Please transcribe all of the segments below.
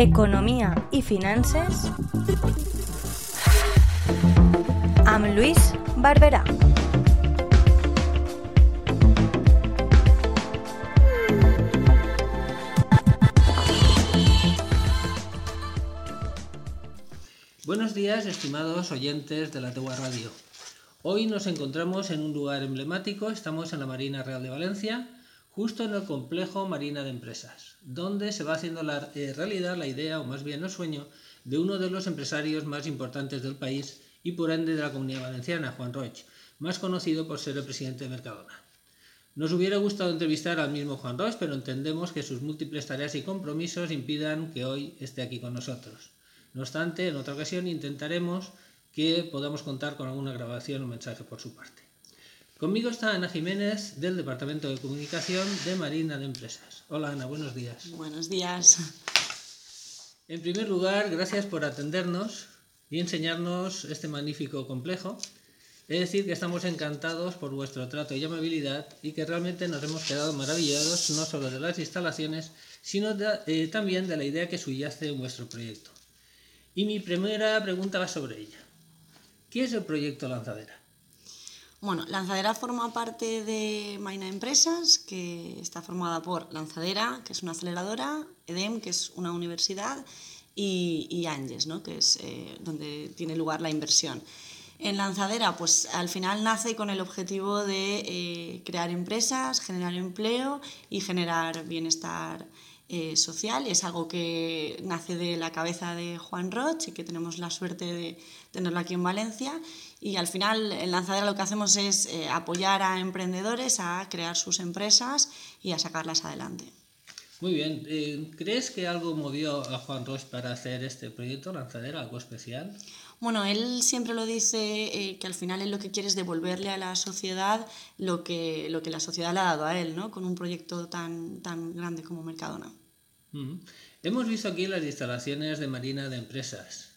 Economia i finances amb Lluís Barberà. Buenos días, estimados oyentes de la Tegua Radio. Hoy nos encontramos en un lugar emblemático, estamos en la Marina Real de Valencia, justo en el complejo Marina de Empresas, donde se va haciendo la eh, realidad la idea, o más bien el sueño, de uno de los empresarios más importantes del país y por ende de la comunidad valenciana, Juan Roig, más conocido por ser el presidente de Mercadona. Nos hubiera gustado entrevistar al mismo Juan Roig, pero entendemos que sus múltiples tareas y compromisos impidan que hoy esté aquí con nosotros. No obstante, en otra ocasión intentaremos que podamos contar con alguna grabación o mensaje por su parte. Conmigo está Ana Jiménez del Departamento de Comunicación de Marina de Empresas. Hola Ana, buenos días. Buenos días. En primer lugar, gracias por atendernos y enseñarnos este magnífico complejo. Es decir, que estamos encantados por vuestro trato y amabilidad y que realmente nos hemos quedado maravillados no solo de las instalaciones, sino eh, también de la idea que subyace en vuestro proyecto. Y mi primera pregunta va sobre ella. ¿Qué es el proyecto Lanzadera? Bueno, Lanzadera forma parte de Maina Empresas, que está formada por Lanzadera, que es una aceleradora, EDEM, que es una universidad, y, y Anges, ¿no? que es eh, donde tiene lugar la inversión. En Lanzadera, pues al final nace con el objetivo de eh, crear empresas, generar empleo y generar bienestar eh, social. Es algo que nace de la cabeza de Juan Roche y que tenemos la suerte de tenerlo aquí en Valencia. Y al final en Lanzadera lo que hacemos es eh, apoyar a emprendedores a crear sus empresas y a sacarlas adelante. Muy bien. Eh, ¿Crees que algo movió a Juan Roche para hacer este proyecto, Lanzadera, algo especial? Bueno, él siempre lo dice que al final él lo que quiere es devolverle a la sociedad lo que, lo que la sociedad le ha dado a él, ¿no? Con un proyecto tan, tan grande como Mercadona. Hemos visto aquí las instalaciones de Marina de Empresas,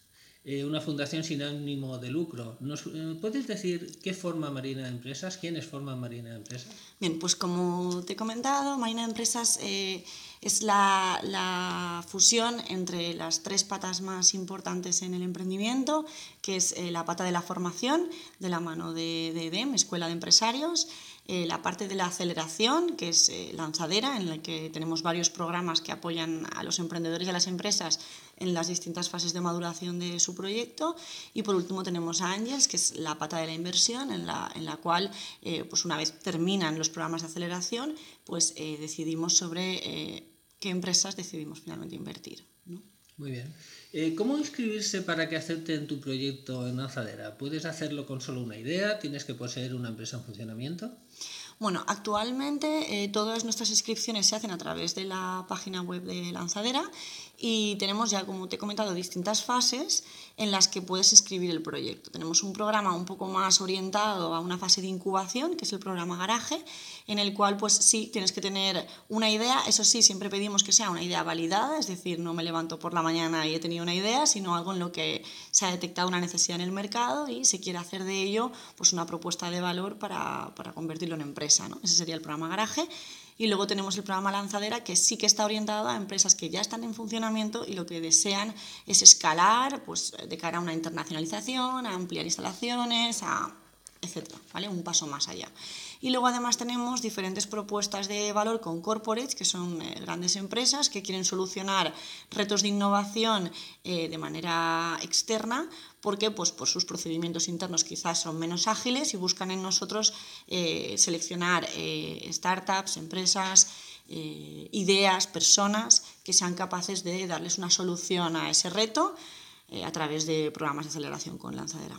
eh, una fundación sin ánimo de lucro. ¿Nos eh, puedes decir qué forma Marina de Empresas? ¿Quiénes forman Marina de Empresas? Bien, pues como te he comentado, Marina de Empresas eh, es la, la, fusión entre las tres patas más importantes en el emprendimiento, que es la pata de la formación, de la mano de, de EDEM, Escuela de Empresarios, eh, la parte de la aceleración, que es eh, lanzadera, en la que tenemos varios programas que apoyan a los emprendedores y a las empresas en las distintas fases de maduración de su proyecto. Y por último tenemos a Angels, que es la pata de la inversión, en la, en la cual, eh, pues una vez terminan los programas de aceleración, pues decidimos sobre qué empresas decidimos finalmente invertir. Muy bien. Eh, ¿Cómo inscribirse para que acepten tu proyecto en Lanzadera? ¿Puedes hacerlo con solo una idea? ¿Tienes que poseer una empresa en funcionamiento? Bueno, actualmente eh, todas nuestras inscripciones se hacen a través de la página web de Lanzadera y tenemos ya, como te he comentado, distintas fases en las que puedes inscribir el proyecto. Tenemos un programa un poco más orientado a una fase de incubación, que es el programa Garaje, en el cual pues sí, tienes que tener una idea, eso sí, siempre pedimos que sea una idea validada, es decir, no me levanto por la mañana y he tenido una idea, sino algo en lo que se ha detectado una necesidad en el mercado y se quiere hacer de ello pues una propuesta de valor para, para convertirlo en empresa. ¿no? Ese sería el programa Garaje. Y luego tenemos el programa Lanzadera, que sí que está orientado a empresas que ya están en funcionamiento y lo que desean es escalar pues, de cara a una internacionalización, a ampliar instalaciones, a etcétera, ¿vale? Un paso más allá. Y luego además tenemos diferentes propuestas de valor con corporates, que son eh, grandes empresas que quieren solucionar retos de innovación eh, de manera externa, porque pues, por sus procedimientos internos quizás son menos ágiles y buscan en nosotros eh, seleccionar startups, empresas, ideas, personas que sean capaces de darles una solución a ese reto a través de programas de aceleración con lanzadera.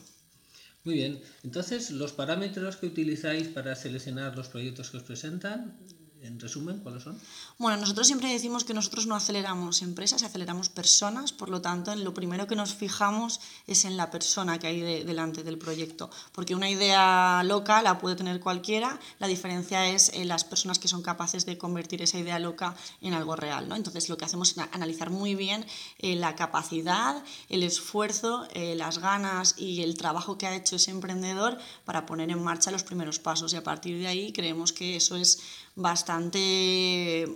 Muy bien, entonces los parámetros que utilizáis para seleccionar los proyectos que os presentan, en resumen, ¿cuáles son? Bueno, nosotros siempre decimos que nosotros no aceleramos empresas, aceleramos personas, por lo tanto, en lo primero que nos fijamos es en la persona que hay delante del proyecto, porque una idea loca la puede tener cualquiera, la diferencia es en las personas que son capaces de convertir esa idea loca en algo real, ¿no? Entonces, lo que hacemos es analizar muy bien eh, la capacidad, el esfuerzo, eh, las ganas y el trabajo que ha hecho ese emprendedor para poner en marcha los primeros pasos y a partir de ahí creemos que eso es bastante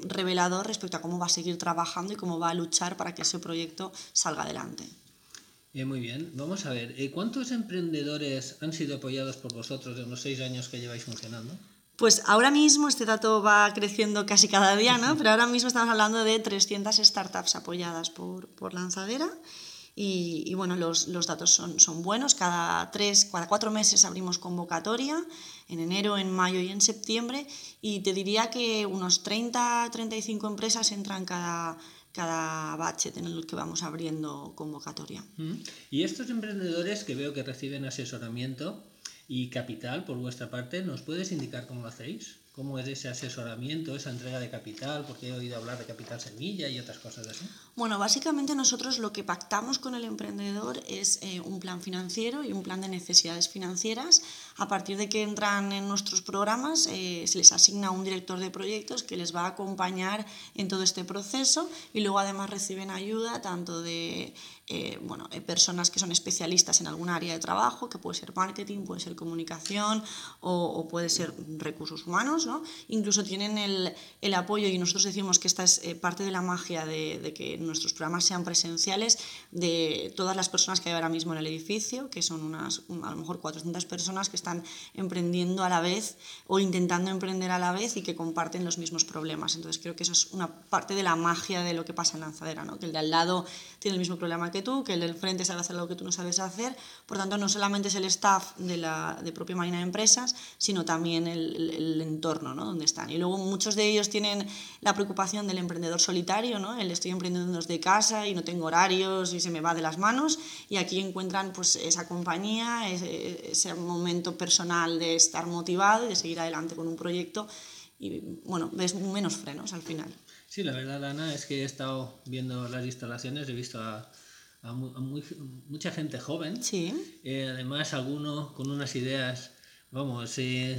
revelador respecto a cómo va a seguir trabajando y cómo va a luchar para que ese proyecto salga adelante. Eh, muy bien, vamos a ver, eh, ¿cuántos emprendedores han sido apoyados por vosotros en los seis años que lleváis funcionando? Pues ahora mismo este dato va creciendo casi cada día, ¿no? Pero ahora mismo estamos hablando de 300 startups apoyadas por, por Lanzadera y, bueno, los, los, datos son, son buenos. Cada tres, cada cuatro meses abrimos convocatoria, en enero, en mayo y en septiembre. Y te diría que unos 30, 35 empresas entran cada, cada budget en el que vamos abriendo convocatoria. Mm. Y estos emprendedores que veo que reciben asesoramiento y capital por vuestra parte, ¿nos puedes indicar cómo lo hacéis? ¿Cómo es ese asesoramiento, esa entrega de capital? Porque he oído hablar de capital semilla y otras cosas así. Bueno, básicamente nosotros lo que pactamos con el emprendedor es eh, un plan financiero y un plan de necesidades financieras. A partir de que entran en nuestros programas, eh, se les asigna un director de proyectos que les va a acompañar en todo este proceso y luego además reciben ayuda tanto de eh, bueno, personas que son especialistas en algún área de trabajo, que puede ser marketing, puede ser comunicación o, puede ser recursos humanos, ¿no? Incluso tienen el, el, apoyo, y nosotros decimos que esta es parte de la magia de, de que nuestros programas sean presenciales de todas las personas que hay ahora mismo en el edificio, que son unas, a lo mejor 400 personas que están emprendiendo a la vez o intentando emprender a la vez y que comparten los mismos problemas. Entonces creo que eso es una parte de la magia de lo que pasa en Lanzadera, ¿no? que el de al lado tiene el mismo problema que tú, que el del frente sabe hacer lo que tú no sabes hacer. Por tanto, no solamente es el staff de la de propia Marina de Empresas, sino también el, el, entorno ¿no? donde están. Y luego muchos de ellos tienen la preocupación del emprendedor solitario, ¿no? el estoy emprendiendo de casa y no tengo horarios y se me va de las manos y aquí encuentran pues esa compañía, ese, ese momento personal de estar motivado y de seguir adelante con un proyecto y bueno, ves menos frenos al final. Sí, la verdad, Ana, es que he estado viendo las instalaciones, he visto a, a, muy, mucha gente joven, sí. Eh, además algunos con unas ideas, vamos, eh,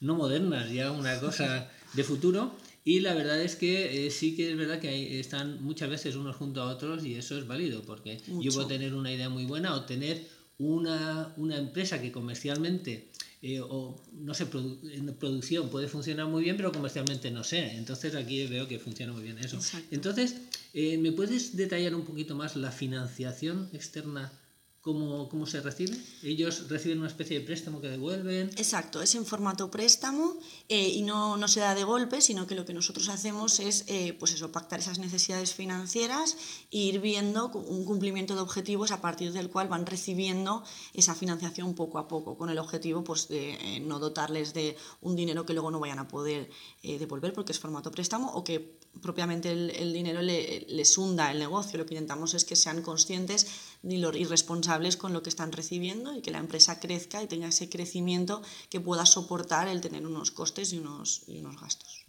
no modernas, ya una cosa de futuro, y la verdad es que eh, sí que es verdad que están muchas veces unos junto a otros y eso es válido, porque yo puedo tener una idea muy buena o tener una, una empresa que comercialmente eh, o no sé, en producción puede funcionar muy bien, pero comercialmente no sé. Entonces aquí veo que funciona muy bien eso. Entonces, eh, ¿me puedes detallar un poquito más la financiación externa ¿Cómo, ¿Cómo, se recibe? ¿Ellos reciben una especie de préstamo que devuelven? Exacto, es en formato préstamo eh, y no, no, se da de golpe, sino que lo que nosotros hacemos es eh, pues eso, pactar esas necesidades financieras e ir viendo un cumplimiento de objetivos a partir del cual van recibiendo esa financiación poco a poco, con el objetivo pues, de eh, no dotarles de un dinero que luego no vayan a poder devolver porque es formato préstamo o que propiamente el, dinero le, les hunda el negocio. Lo que intentamos es que sean conscientes y responsables con lo que están recibiendo y que la empresa crezca y tenga ese crecimiento que pueda soportar el tener unos costes y unos, y unos gastos.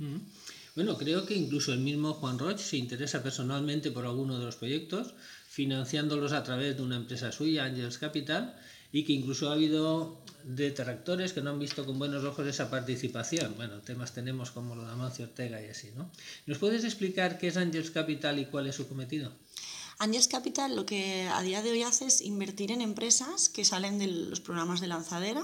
Bueno, creo que incluso el mismo Juan Roch se interesa personalmente por alguno de los proyectos, financiándolos a través de una empresa suya, Angels Capital, y que incluso ha habido detractores que no han visto con buenos ojos esa participación. Bueno, temas tenemos como lo de Amancio Ortega y así, ¿no? ¿Nos puedes explicar qué es Angels Capital y cuál es su cometido? Angels Capital lo que a día de hoy hace es invertir en empresas que salen de los programas de lanzadera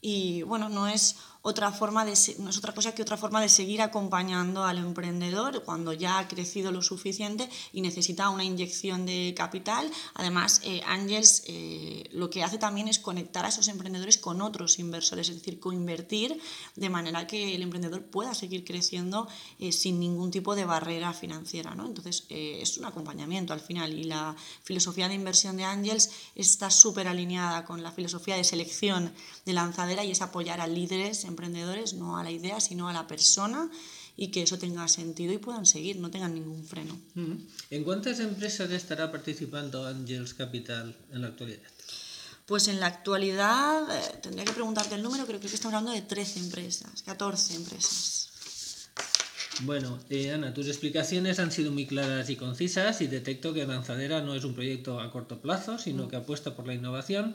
y bueno, no es otra forma de, no es otra cosa que otra forma de seguir acompañando al emprendedor cuando ya ha crecido lo suficiente y necesita una inyección de capital. Además, eh, Angels eh, lo que hace también es conectar a esos emprendedores con otros inversores, es decir, coinvertir de manera que el emprendedor pueda seguir creciendo eh, sin ningún tipo de barrera financiera. ¿no? Entonces, es un acompañamiento al final y la filosofía de inversión de Angels está súper alineada con la filosofía de selección de lanzadera y es apoyar a líderes emprendedores, no a la idea, sino a la persona y que eso tenga sentido y puedan seguir, no tengan ningún freno. ¿En cuántas empresas estará participando Angels Capital en la actualidad? Pues en la actualidad, eh, tendría que preguntarte el número, creo que estamos hablando de 13 empresas, 14 empresas. Bueno, eh, Ana, tus explicaciones han sido muy claras y concisas y detecto que Lanzadera no es un proyecto a corto plazo, sino que apuesta por la innovación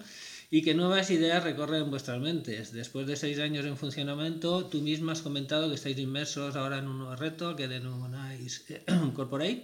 y que nuevas ideas recorren vuestras mentes. Después de seis años en funcionamiento, tú misma has comentado que estáis inmersos ahora en un nuevo reto que denomináis eh, Corporate.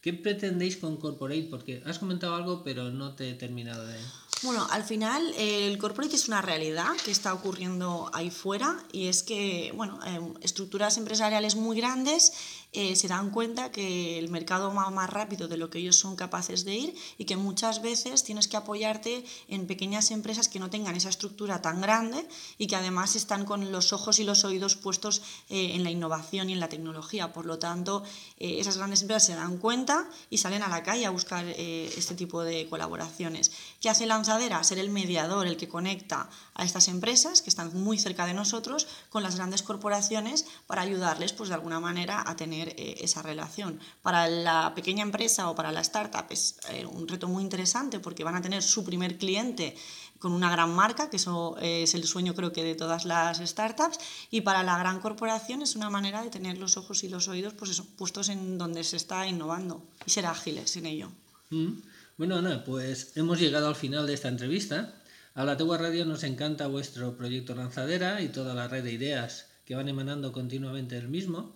¿Qué pretendéis con Corporate? Porque has comentado algo, pero no te he terminado de... Bueno, al final el corporate es una realidad que está ocurriendo ahí fuera y es que, bueno, em, estructuras empresariales muy grandes eh, se dan cuenta que el mercado va más rápido de lo que ellos son capaces de ir y que muchas veces tienes que apoyarte en pequeñas empresas que no tengan esa estructura tan grande y que además están con los ojos y los oídos puestos eh, en la innovación y en la tecnología. Por lo tanto, eh, esas grandes empresas se dan cuenta y salen a la calle a buscar este tipo de colaboraciones. ¿Qué hace Lanzadera? Ser el mediador, el que conecta a estas empresas que están muy cerca de nosotros con las grandes corporaciones para ayudarles pues, de alguna manera a tener eh, esa relación. Para la pequeña empresa o para la startup es eh, un reto muy interesante porque van a tener su primer cliente con una gran marca, que eso eh, es el sueño creo que de todas las startups, y para la gran corporación es una manera de tener los ojos y los oídos pues puestos en donde se está innovando y ser ágiles en ello. Mm. Bueno, Ana, pues hemos llegado al final de esta entrevista. A la Tegua Radio nos encanta vuestro proyecto Lanzadera y toda la red de ideas que van emanando continuamente del mismo.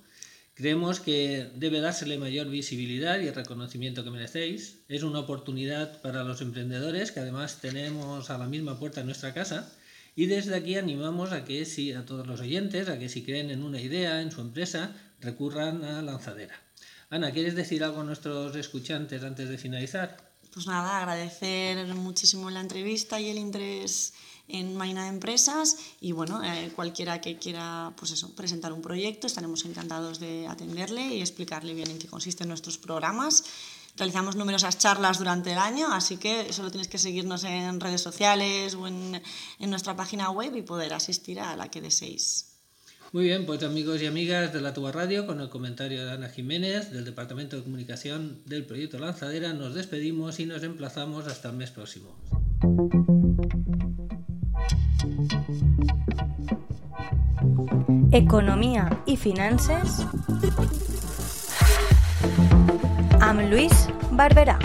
Creemos que debe dársele mayor visibilidad y el reconocimiento que merecéis. Es una oportunidad para los emprendedores que además tenemos a la misma puerta en nuestra casa. Y desde aquí animamos a que si a todos los oyentes, a que si creen en una idea, en su empresa, recurran a Lanzadera. Ana, ¿quieres decir algo a nuestros escuchantes antes de finalizar? Pues nada, agradecer muchísimo la entrevista y el interés en Marina de Empresas y bueno, eh, cualquiera que quiera pues eso, presentar un proyecto, estaremos encantados de atenderle y explicarle bien en qué consisten nuestros programas. Realizamos numerosas charlas durante el año, así que solo tienes que seguirnos en redes sociales o en, en nuestra página web y poder asistir a la que deseéis. Muy bien, pues amigos y amigas de la Tuba Radio, con el comentario de Ana Jiménez del Departamento de Comunicación del Proyecto Lanzadera, nos despedimos y nos emplazamos hasta el mes próximo. Economia i finances amb Lluís Barberà.